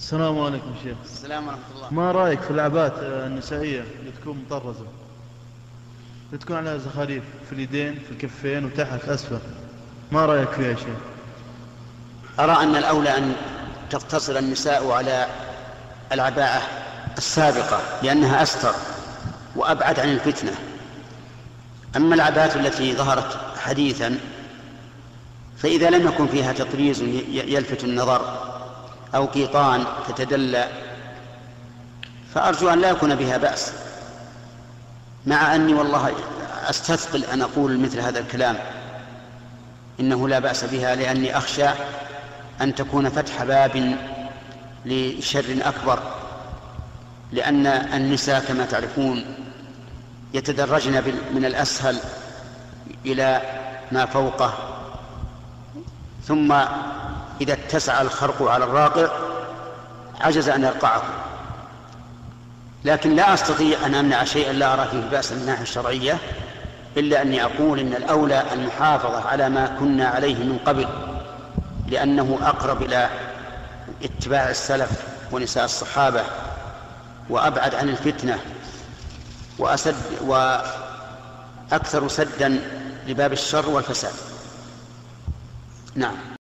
السلام عليكم شيخ. السلام ورحمة الله. ما رأيك في العبات النسائية اللي تكون مطرزة؟ اللي تكون عليها زخاريف في اليدين في الكفين وتحت أسفل. ما رأيك فيها شيخ؟ أرى أن الأولى أن تقتصر النساء على العباءة السابقة لأنها أستر وأبعد عن الفتنة. أما العباءة التي ظهرت حديثا فإذا لم يكن فيها تطريز يلفت النظر أو قيطان تتدلى. فأرجو أن لا يكون بها بأس مع أني والله أستثقل أن أقول مثل هذا الكلام. إنه لا بأس بها لأني أخشى أن تكون فتح باب لشر أكبر لأن النساء كما تعرفون يتدرجن من الأسهل إلى ما فوقه. ثم إذا اتسع الخرق على الراقع عجز أن يرقعه لكن لا أستطيع أن أمنع شيئا لا أرى فيه بأس من الناحية الشرعية إلا أني أقول إن الأولى المحافظة على ما كنا عليه من قبل لأنه أقرب إلى اتباع السلف ونساء الصحابة وأبعد عن الفتنة وأسد وأكثر سدا لباب الشر والفساد. نعم.